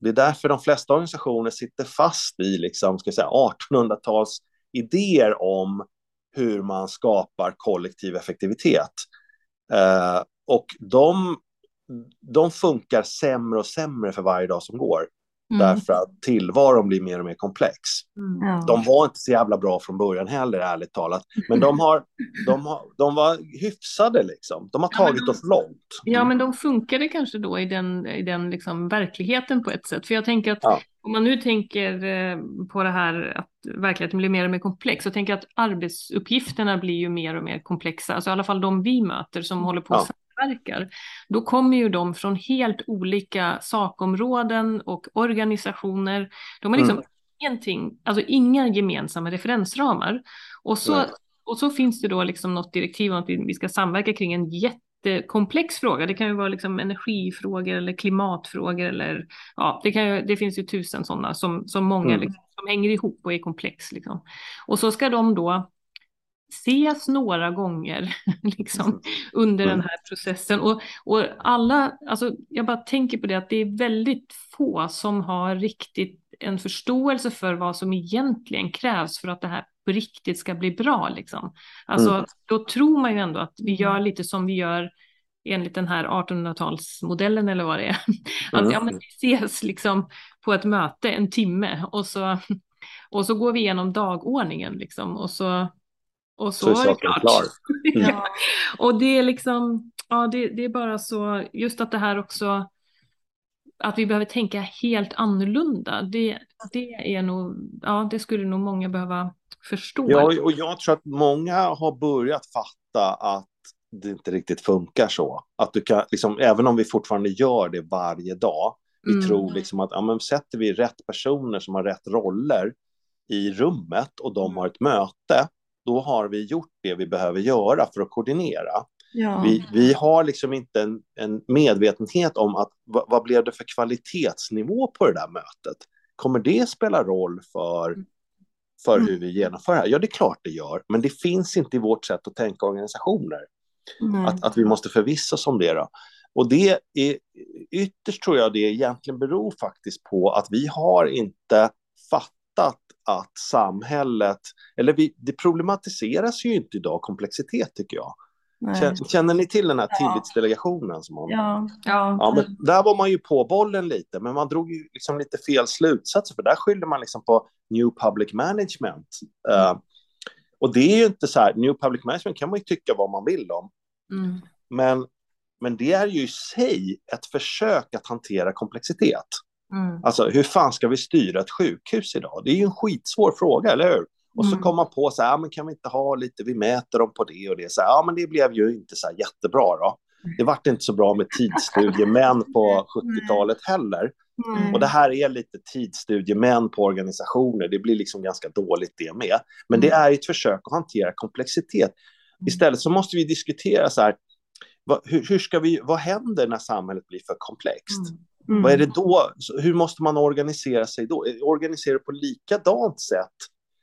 Det är därför de flesta organisationer sitter fast i liksom, ska säga 1800-tals idéer om hur man skapar kollektiv effektivitet. Eh, och de, de funkar sämre och sämre för varje dag som går. Mm. Därför att tillvaron blir mer och mer komplex. Mm. De var inte så jävla bra från början heller, ärligt talat. Men de, har, de, har, de var hyfsade liksom. De har tagit ja, de, oss långt. Ja, men de funkade kanske då i den, i den liksom verkligheten på ett sätt. För jag tänker att ja. om man nu tänker eh, på det här att verkligheten blir mer och mer komplex, så tänker jag att arbetsuppgifterna blir ju mer och mer komplexa. Alltså i alla fall de vi möter som håller på ja. Samverkar, då kommer ju de från helt olika sakområden och organisationer. De har liksom mm. ingenting, alltså inga gemensamma referensramar. Och så, och så finns det då liksom något direktiv om att vi ska samverka kring en jättekomplex fråga. Det kan ju vara liksom energifrågor eller klimatfrågor eller ja, det, kan ju, det finns ju tusen sådana som, som många mm. liksom, som hänger ihop och är komplex. Liksom. Och så ska de då ses några gånger liksom, mm. under den här processen. Och, och alla, alltså, jag bara tänker på det att det är väldigt få som har riktigt en förståelse för vad som egentligen krävs för att det här på riktigt ska bli bra. Liksom. Alltså, mm. Då tror man ju ändå att vi gör lite som vi gör enligt den här 1800-talsmodellen eller vad det är. Att mm. ja, men vi ses liksom på ett möte en timme och så, och så går vi igenom dagordningen liksom, och så och så, så är, det klart. Klar. ja. Och det är liksom, ja det, det är bara så, just att det här också, att vi behöver tänka helt annorlunda, det, det är nog, ja det skulle nog många behöva förstå. Ja, och jag tror att många har börjat fatta att det inte riktigt funkar så. Att du kan, liksom, även om vi fortfarande gör det varje dag, vi mm. tror liksom att ja, men sätter vi rätt personer som har rätt roller i rummet och de mm. har ett möte, då har vi gjort det vi behöver göra för att koordinera. Ja. Vi, vi har liksom inte en, en medvetenhet om att vad, vad, blev det för kvalitetsnivå på det där mötet? Kommer det spela roll för, för mm. hur vi genomför det här? Ja, det är klart det gör, men det finns inte i vårt sätt att tänka organisationer. Att, att vi måste förvissa oss om det. Då. Och det är ytterst tror jag det egentligen beror faktiskt på att vi har inte fattat att samhället, eller vi, det problematiseras ju inte idag komplexitet tycker jag. Nej. Känner ni till den här ja. tillitsdelegationen? Som man, ja. Ja. ja men där var man ju på bollen lite, men man drog ju liksom lite fel slutsatser, för där skyllde man liksom på New Public Management. Mm. Uh, och det är ju inte så här, New Public Management kan man ju tycka vad man vill om, mm. men, men det är ju i sig ett försök att hantera komplexitet. Mm. Alltså, hur fan ska vi styra ett sjukhus idag? Det är ju en skitsvår fråga, eller hur? Och så mm. kom man på så här, ja, men kan vi inte ha lite, vi mäter dem på det och det. Så här, ja, men det blev ju inte så här jättebra då. Det vart inte så bra med tidsstudiemän på 70-talet heller. Mm. Och det här är lite tidsstudiemän på organisationer, det blir liksom ganska dåligt det med. Men det mm. är ett försök att hantera komplexitet. Mm. Istället så måste vi diskutera så här, vad, hur, hur, ska vi, vad händer när samhället blir för komplext? Mm. Mm. Vad är det då? Hur måste man organisera sig då? Organisera på likadant sätt.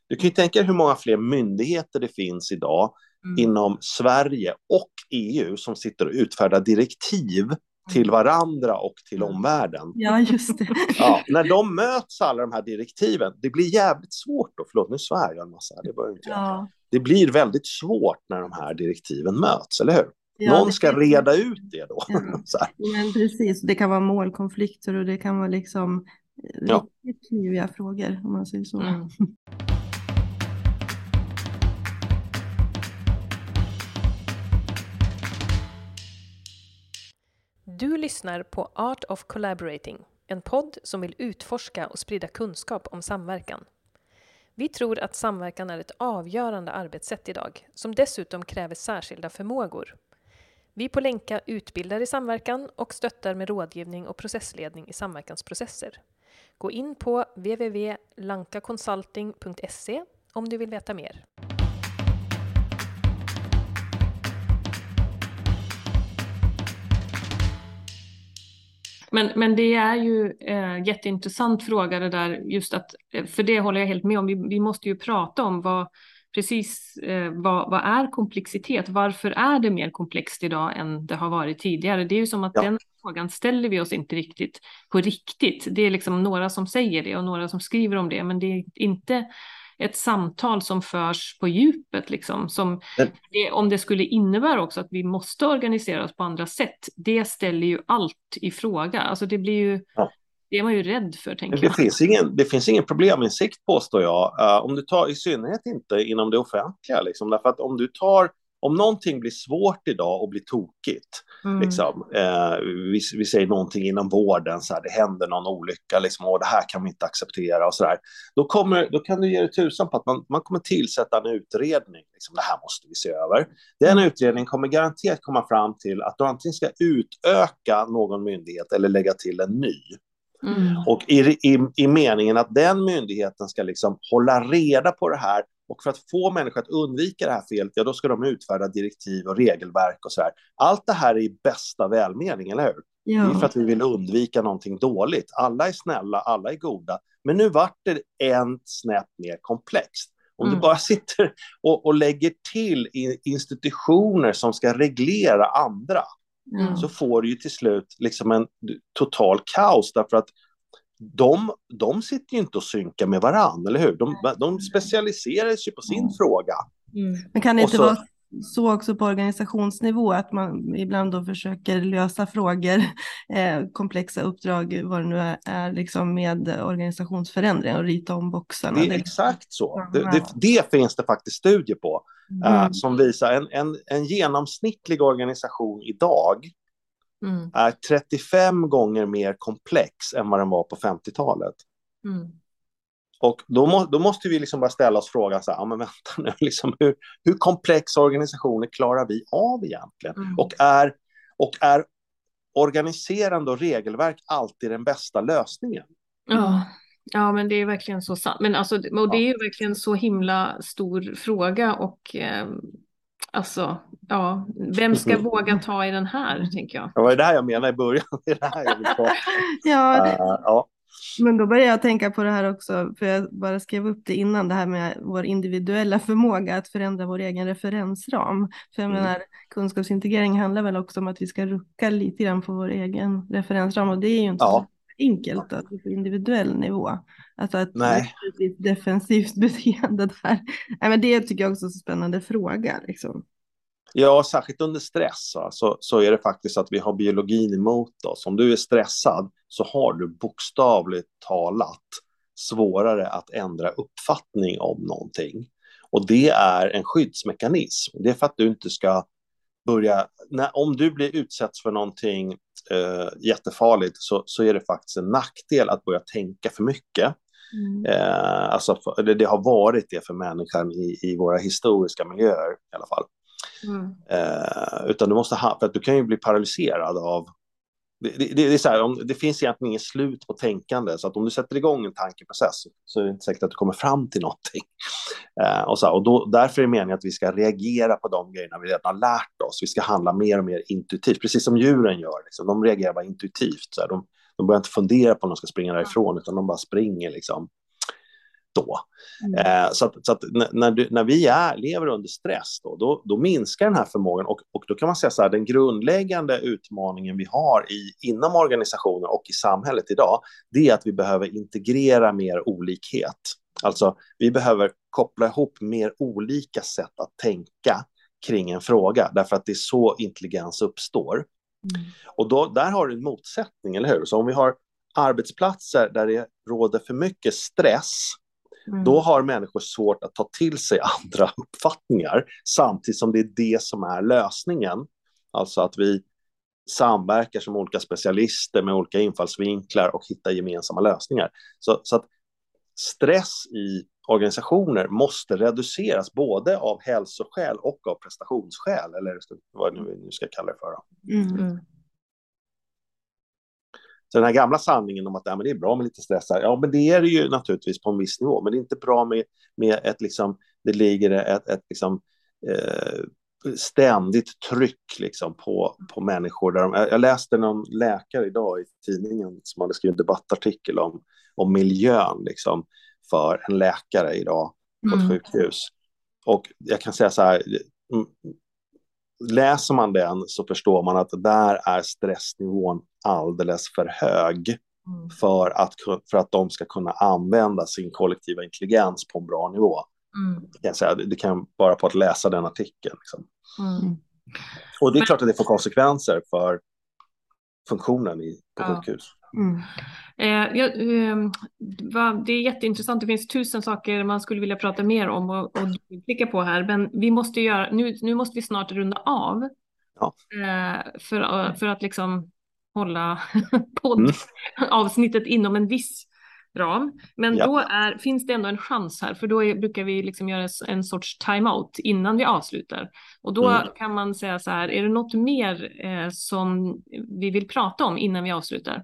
Du kan ju tänka dig hur många fler myndigheter det finns idag mm. inom Sverige och EU som sitter och utfärdar direktiv till varandra och till mm. omvärlden. Ja, just det. Ja, när de möts, alla de här direktiven, det blir jävligt svårt då. Förlåt, nu svär jag en massa. Det, inte ja. det blir väldigt svårt när de här direktiven möts, eller hur? Ja, Någon ska reda ut det då. Ja. Men precis, det kan vara målkonflikter och det kan vara liksom ja. riktigt kniviga frågor om man säger så. Mm. Du lyssnar på Art of Collaborating, en podd som vill utforska och sprida kunskap om samverkan. Vi tror att samverkan är ett avgörande arbetssätt idag, som dessutom kräver särskilda förmågor. Vi på Länka utbildar i samverkan och stöttar med rådgivning och processledning i samverkansprocesser. Gå in på www.lankaconsulting.se om du vill veta mer. Men, men det är ju eh, jätteintressant fråga det där, just att, eh, för det håller jag helt med om. Vi, vi måste ju prata om vad, precis eh, vad, vad, är komplexitet? Varför är det mer komplext idag än det har varit tidigare? Det är ju som att ja. den frågan ställer vi oss inte riktigt på riktigt. Det är liksom några som säger det och några som skriver om det, men det är inte ett samtal som förs på djupet, liksom, som det, om det skulle innebära också att vi måste organisera oss på andra sätt, det ställer ju allt i fråga. Alltså det blir ju, ja. Det är man ju rädd för, tänker det jag. Finns ingen, det finns ingen probleminsikt, påstår jag, uh, om du tar, i synnerhet inte inom det offentliga, liksom, därför att om du tar om någonting blir svårt idag och blir tokigt, mm. liksom, eh, vi, vi, säger någonting inom vården, så här, det händer någon olycka, liksom, och det här kan vi inte acceptera och så där, då, kommer, då kan du ge dig tusan på att man, man kommer tillsätta en utredning, liksom, det här måste vi se över. Den mm. utredningen kommer garanterat komma fram till att du antingen ska utöka någon myndighet eller lägga till en ny. Mm. Och i, i, i meningen att den myndigheten ska liksom hålla reda på det här och för att få människor att undvika det här felet, ja, då ska de utfärda direktiv och regelverk och så här. Allt det här är i bästa välmening, eller hur? Ja. Det är för att vi vill undvika någonting dåligt. Alla är snälla, alla är goda. Men nu vart det en snäpp mer komplext. Om mm. du bara sitter och, och lägger till institutioner som ska reglera andra, mm. så får du ju till slut liksom en total kaos, därför att de, de sitter ju inte och synkar med varandra, eller hur? De, de specialiserar sig på sin mm. fråga. Mm. Men kan det inte så, vara så också på organisationsnivå att man ibland då försöker lösa frågor, eh, komplexa uppdrag, vad det nu är, är liksom med organisationsförändring och rita om boxarna. Det är exakt så. Det, det, det finns det faktiskt studier på mm. uh, som visar en, en, en genomsnittlig organisation idag mm. är 35 gånger mer komplex än vad den var på 50-talet. Mm. Och då, må, då, måste vi liksom bara ställa oss frågan, så här, ja, men vänta nu, liksom, hur, hur komplexa organisationer klarar vi av egentligen? Mm. Och, är, och är organiserande och regelverk alltid den bästa lösningen? Ja, ja men det är verkligen så sant. Men alltså, och det är ju verkligen så himla stor fråga och eh, Alltså, ja, vem ska mm. våga ta i den här, tänker jag. Det var det här jag menade i början. Det är det här jag vill ta. ja, uh, ja. Men då börjar jag tänka på det här också, för jag bara skrev upp det innan, det här med vår individuella förmåga att förändra vår egen referensram. För jag mm. menar, kunskapsintegrering handlar väl också om att vi ska rucka lite grann på vår egen referensram och det är ju inte ja. Enkelt att på individuell nivå. Alltså ett Nej. defensivt beteende där. Nej, men det tycker jag också är en spännande fråga. Liksom. Ja, särskilt under stress så, så är det faktiskt att vi har biologin emot oss. Om du är stressad så har du bokstavligt talat svårare att ändra uppfattning om någonting. Och det är en skyddsmekanism. Det är för att du inte ska börja... När, om du blir utsatt för någonting eh, jättefarligt så, så är det faktiskt en nackdel att börja tänka för mycket. Mm. Eh, alltså, det, det, har varit det för människan i, i våra historiska miljöer i alla fall. Mm. Eh, utan du måste ha, för att du kan ju bli paralyserad av det, det, det, är så här, om, det finns egentligen inget slut på tänkande, så att om du sätter igång en tankeprocess så är det inte säkert att du kommer fram till någonting. Eh, och så, och då, därför är det meningen att vi ska reagera på de grejerna vi redan har lärt oss. Vi ska handla mer och mer intuitivt, precis som djuren gör. Liksom. De reagerar bara intuitivt. Så här, de, de börjar inte fundera på om de ska springa därifrån, utan de bara springer. Liksom då. Mm. Eh, så att, så att när, du, när vi är, lever under stress, då, då, då, minskar den här förmågan och, och då kan man säga så här, den grundläggande utmaningen vi har i, inom organisationer och i samhället idag, det är att vi behöver integrera mer olikhet. Alltså, vi behöver koppla ihop mer olika sätt att tänka kring en fråga, därför att det är så intelligens uppstår. Mm. Och då, där har du en motsättning, eller hur? Så om vi har arbetsplatser där det råder för mycket stress, Mm. Då har människor svårt att ta till sig andra uppfattningar samtidigt som det är det som är lösningen. Alltså att vi samverkar som olika specialister med olika infallsvinklar och hittar gemensamma lösningar. Så, så att stress i organisationer måste reduceras både av hälsoskäl och av prestationsskäl, eller vad vi nu ska kalla det för. Mm. Mm. Så den här gamla sanningen om att ja, men det är bra med lite stress här, ja men det är det ju naturligtvis på en viss nivå, men det är inte bra med, med ett liksom, det ligger ett, ett liksom, eh, ständigt tryck liksom på, på människor. Där de, jag läste någon läkare idag i tidningen som hade skrivit en debattartikel om, om miljön liksom, för en läkare idag på ett mm. sjukhus. Och jag kan säga så här, läser man den så förstår man att där är stressnivån alldeles för hög mm. för, att, för att de ska kunna använda sin kollektiva intelligens på en bra nivå. Mm. Jag säga, det kan bara på att läsa den artikeln. Liksom. Mm. Och det är klart att det får konsekvenser för funktionen i, på ja. sjukhus. Mm. Eh, ja, eh, det är jätteintressant. Det finns tusen saker man skulle vilja prata mer om och, och klicka på här. Men vi måste göra, nu, nu måste vi snart runda av. Ja. Eh, för, för att liksom hålla poddavsnittet mm. inom en viss ram. Men ja. då är, finns det ändå en chans här, för då är, brukar vi liksom göra en sorts timeout innan vi avslutar. Och då mm. kan man säga så här, är det något mer eh, som vi vill prata om innan vi avslutar?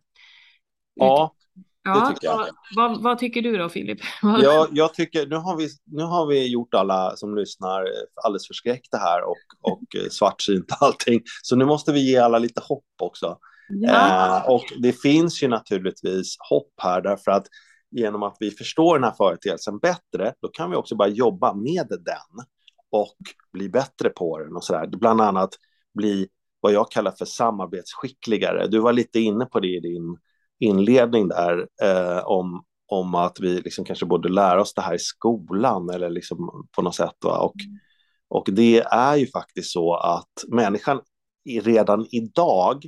Ja, det tycker jag. Vad, vad, tycker du då, Filip? Ja, jag tycker, nu har, vi, nu har vi gjort alla som lyssnar alldeles förskräckta här och, och svartsynta allting. Så nu måste vi ge alla lite hopp också. Ja. Eh, och det finns ju naturligtvis hopp här därför att genom att vi förstår den här företeelsen bättre, då kan vi också bara jobba med den och bli bättre på den och så där. Bland annat bli vad jag kallar för samarbetsskickligare. Du var lite inne på det i din inledning där eh, om, om att vi liksom kanske borde lära oss det här i skolan eller liksom på något sätt. Va? Och, mm. och det är ju faktiskt så att människan redan idag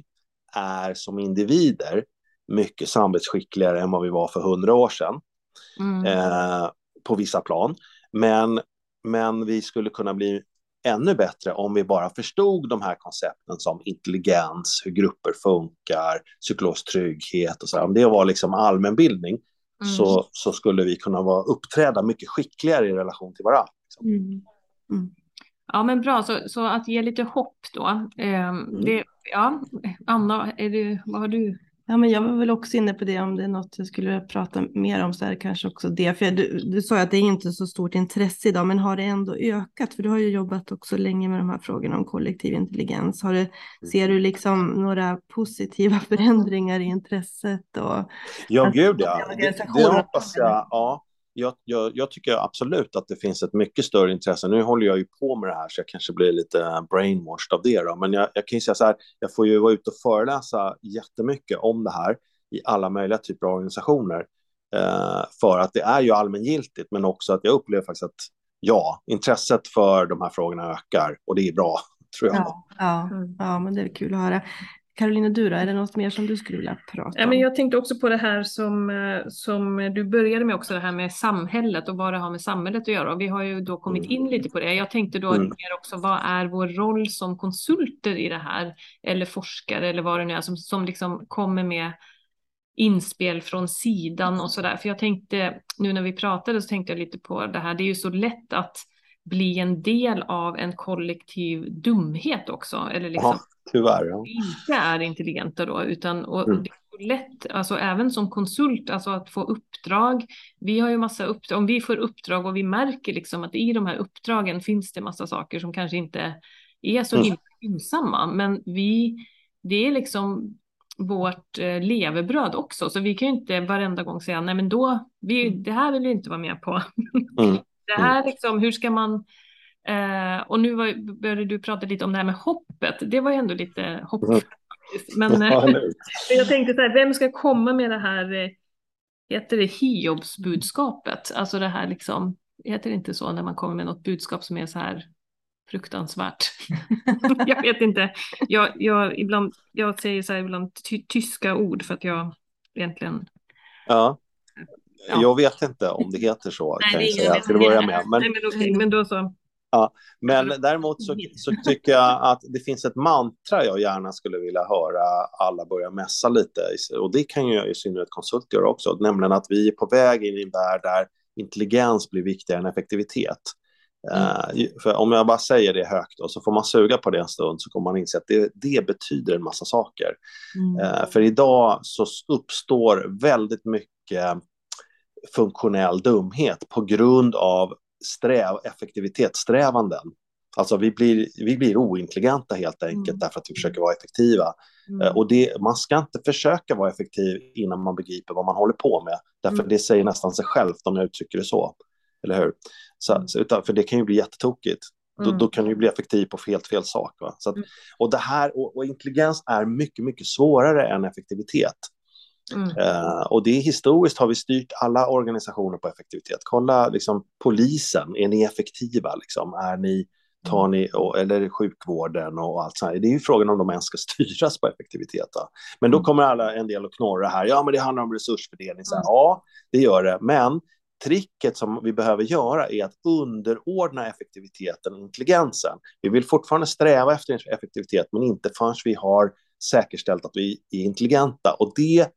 är som individer mycket samvetsskickligare än vad vi var för hundra år sedan mm. eh, på vissa plan. Men, men vi skulle kunna bli ännu bättre om vi bara förstod de här koncepten som intelligens, hur grupper funkar, psykologisk trygghet och så. Om det var liksom allmänbildning mm. så, så skulle vi kunna vara, uppträda mycket skickligare i relation till varandra. Liksom. Mm. Mm. Ja, men bra. Så, så att ge lite hopp då. Eh, det, ja, Anna, är det, vad har du Ja, men jag var väl också inne på det om det är något jag skulle prata mer om så är det kanske också det. För du, du sa att det är inte så stort intresse idag, men har det ändå ökat? För du har ju jobbat också länge med de här frågorna om kollektiv intelligens. Har det, ser du liksom några positiva förändringar i intresset? Och, ja, gud ja. Det, det hoppas jag. Ja jag, jag, jag, tycker absolut att det finns ett mycket större intresse. Nu håller jag ju på med det här så jag kanske blir lite brainwashed av det. Då. Men jag, jag kan ju säga så här, jag får ju vara ute och föreläsa jättemycket om det här i alla möjliga typer av organisationer. Eh, för att det är ju allmängiltigt, men också att jag upplever faktiskt att ja, intresset för de här frågorna ökar och det är bra. Tror jag. Ja, ja, ja, men det är kul att höra. Karolina, du då, är det något mer som du skulle vilja prata om? Ja, men jag tänkte också på det här som, eh, som du började med också, det här med samhället och vad det har med samhället att göra. Och vi har ju då kommit in lite på det. Jag tänkte då mm. mer också, vad är vår roll som konsulter i det här? Eller forskare eller vad det nu är som, som liksom kommer med inspel från sidan och så där. För jag tänkte, nu när vi pratade så tänkte jag lite på det här, det är ju så lätt att bli en del av en kollektiv dumhet också. Eller liksom, ja, tyvärr. Ja. Inte är intelligenta då, utan och mm. det är lätt, alltså även som konsult, alltså att få uppdrag. Vi har ju massa uppdrag, om vi får uppdrag och vi märker liksom att i de här uppdragen finns det massa saker som kanske inte är så mm. gynnsamma, men vi, det är liksom vårt eh, levebröd också, så vi kan ju inte varenda gång säga nej men då, vi, mm. det här vill vi inte vara med på. Mm. Det här mm. liksom, hur ska man... Eh, och nu var, började du prata lite om det här med hoppet. Det var ju ändå lite hopp. Mm. Men eh, jag tänkte så här, vem ska komma med det här, eh, heter det Hiobsbudskapet? Alltså det här liksom, heter det inte så när man kommer med något budskap som är så här fruktansvärt. jag vet inte. Jag, jag, ibland, jag säger så här ibland ty tyska ord för att jag egentligen... Ja. Ja. Jag vet inte om det heter så, Nej, kan jag säga till att börja med. Men, Nej, men, okay, men då så. Ja, men däremot så, så, tycker jag att det finns ett mantra jag gärna skulle vilja höra alla börja mässa lite. Och det kan ju i synnerhet konsult göra också, nämligen att vi är på väg in i en värld där intelligens blir viktigare än effektivitet. Mm. Uh, för om jag bara säger det högt och så får man suga på det en stund så kommer man inse att det, det betyder en massa saker. Mm. Uh, för idag så uppstår väldigt mycket funktionell dumhet på grund av sträv, effektivitetssträvanden. Alltså vi blir, vi blir ointelligenta helt enkelt mm. därför att vi försöker vara effektiva. Mm. Eh, och det, man ska inte försöka vara effektiv innan man begriper vad man håller på med. Därför mm. det säger nästan sig självt om jag uttrycker det så. Eller hur? Så, mm. utan, för det kan ju bli jättetokigt. Då, mm. då, kan du bli effektiv på helt fel sak. Att, mm. och, det här, och, och, intelligens är mycket, mycket svårare än effektivitet. Mm. Uh, och det historiskt har vi styrt alla organisationer på effektivitet. Kolla liksom polisen, är ni effektiva? Liksom? Är ni tar ni, eller sjukvården och allt sånt. Det är ju frågan om de ens ska styras på effektivitet. Då. Men då mm. kommer alla en del att knorra här. Ja, men det handlar om resursfördelning. Så här, ja, det gör det. Men tricket som vi behöver göra är att underordna effektiviteten och intelligensen. Vi vill fortfarande sträva efter effektivitet, men inte förrän vi har säkerställt att vi är intelligenta. Och det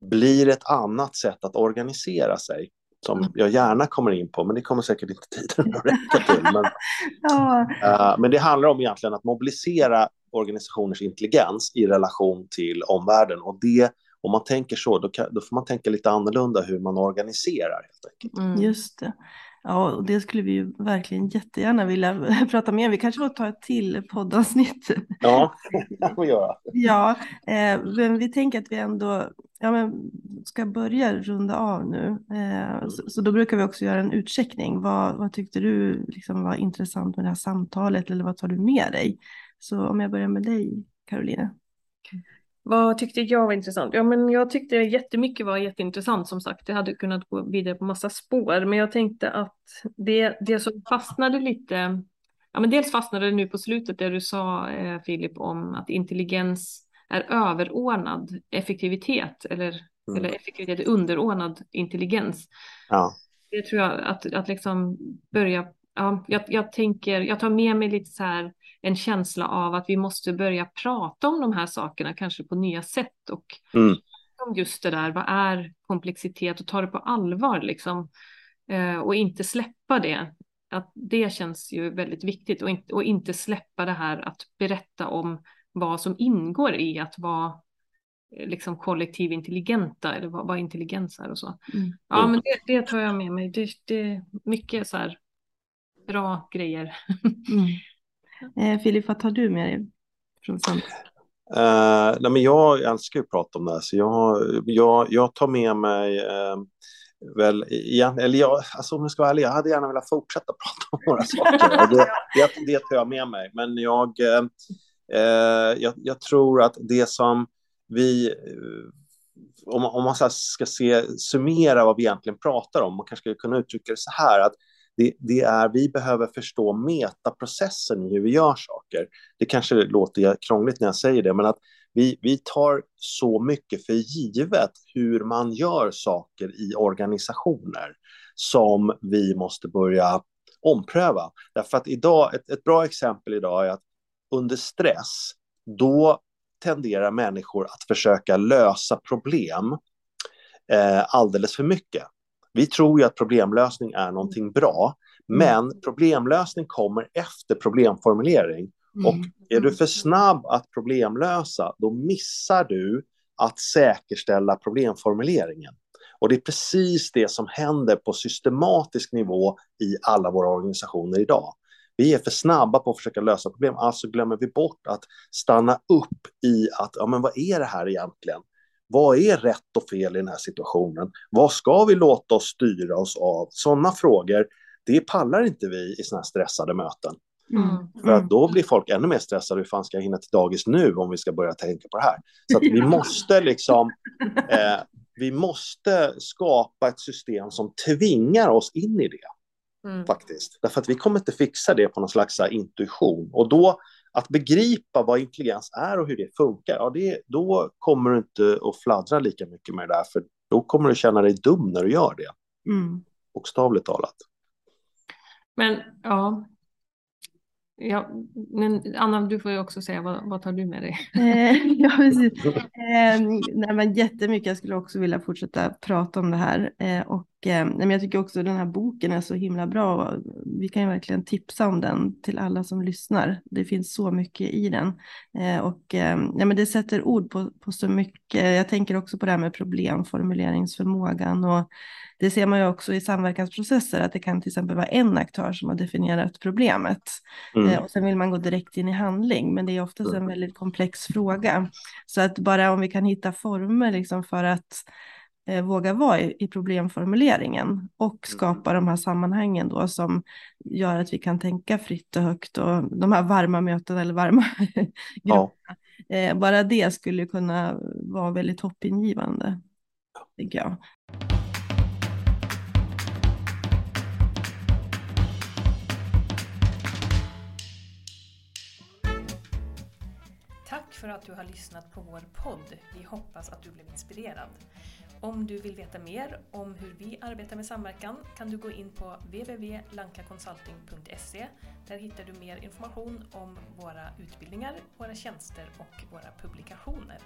blir ett annat sätt att organisera sig som mm. jag gärna kommer in på, men det kommer säkert inte tiden att räcka till. Men, ja. uh, men det handlar om egentligen att mobilisera organisationers intelligens i relation till omvärlden. Och det, om man tänker så, då, kan, då får man tänka lite annorlunda hur man organiserar. helt enkelt. Mm. Just det. Ja, och det skulle vi ju verkligen jättegärna vilja prata mer om. Vi kanske får ta ett till poddavsnitt. Ja, det får vi göra. Ja, eh, men vi tänker att vi ändå ja, men ska börja runda av nu. Eh, så, så, då brukar vi också göra en utcheckning. Vad, vad tyckte du liksom var intressant med det här samtalet eller vad tar du med dig? Så om jag börjar med dig, Caroline. Vad tyckte jag var intressant? Ja, men jag tyckte jättemycket var jätteintressant som sagt. Jag hade kunnat gå vidare på massa spår, men jag tänkte att det, det som fastnade lite, ja, men dels fastnade det nu på slutet det du sa eh, Filip om att intelligens är överordnad effektivitet eller, mm. eller effektivitet är underordnad intelligens. Ja. Det tror jag att, att liksom börja, ja, jag, jag tänker, jag tar med mig lite så här en känsla av att vi måste börja prata om de här sakerna kanske på nya sätt och mm. just det där, vad är komplexitet och ta det på allvar liksom eh, och inte släppa det. Att det känns ju väldigt viktigt och, inte, och inte släppa det här att berätta om vad som ingår i att vara eh, liksom kollektiv intelligenta eller vad, vad intelligens är och så. Mm. Ja, men det, det, tar jag med mig. Det, det är mycket så här bra grejer. Mm. Eh, Filip, vad tar du med dig från samtalet? Uh, nej, men jag älskar att prata om det här, så jag, jag, jag tar med mig uh, väl igen, eller jag, alltså om jag ska vara ärlig, jag hade gärna velat fortsätta prata om några saker. det, det, det tar jag med mig, men jag, eh, eh, jag, jag, tror att det som vi om, om man ska se, summera vad vi egentligen pratar om, man kanske skulle kunna uttrycka det så här, att det, det, är, vi behöver förstå metaprocessen i hur vi gör saker. Det kanske låter krångligt när jag säger det, men att vi, vi tar så mycket för givet hur man gör saker i organisationer som vi måste börja ompröva. Därför att idag, ett, ett bra exempel idag är att under stress, då tenderar människor att försöka lösa problem eh, alldeles för mycket. Vi tror ju att problemlösning är någonting bra, mm. men problemlösning kommer efter problemformulering. Mm. Och är du för snabb att problemlösa, då missar du att säkerställa problemformuleringen. Och det är precis det som händer på systematisk nivå i alla våra organisationer idag. Vi är för snabba på att försöka lösa problem, alltså glömmer vi bort att stanna upp i att, ja men vad är det här egentligen? Vad är rätt och fel i den här situationen? Vad ska vi låta oss styra oss av? Sådana frågor, det pallar inte vi i sådana här stressade möten. Mm. För att då blir folk ännu mer stressade. Hur fan ska jag hinna till dagis nu om vi ska börja tänka på det här? Så att vi måste liksom, eh, vi måste skapa ett system som tvingar oss in i det. Mm. Faktiskt. Därför att vi kommer inte fixa det på någon slags intuition. Och då att begripa vad intelligens är och hur det funkar, ja, det, då kommer du inte att fladdra lika mycket med det där, för då kommer du känna dig dum när du gör det. Mm. Bokstavligt talat. Men ja, Ja, men Anna, du får ju också säga vad, vad tar du med dig? Eh, ja, precis. Eh, nej, men jättemycket. Jag skulle också vilja fortsätta prata om det här. Eh, och, men jag tycker också att den här boken är så himla bra. Vi kan ju verkligen tipsa om den till alla som lyssnar. Det finns så mycket i den. Eh, och eh, ja, men det sätter ord på, på så mycket. Jag tänker också på det här med problemformuleringsförmågan. Och, det ser man ju också i samverkansprocesser, att det kan till exempel vara en aktör som har definierat problemet. Mm. Eh, och sen vill man gå direkt in i handling, men det är oftast en mm. väldigt komplex fråga. Så att bara om vi kan hitta former liksom för att eh, våga vara i, problemformuleringen och mm. skapa de här sammanhangen då som gör att vi kan tänka fritt och högt och de här varma mötena eller varma grupperna. Ja. Eh, bara det skulle kunna vara väldigt hoppingivande, tycker jag. Tack för att du har lyssnat på vår podd. Vi hoppas att du blev inspirerad. Om du vill veta mer om hur vi arbetar med samverkan kan du gå in på www.lankaconsulting.se. Där hittar du mer information om våra utbildningar, våra tjänster och våra publikationer.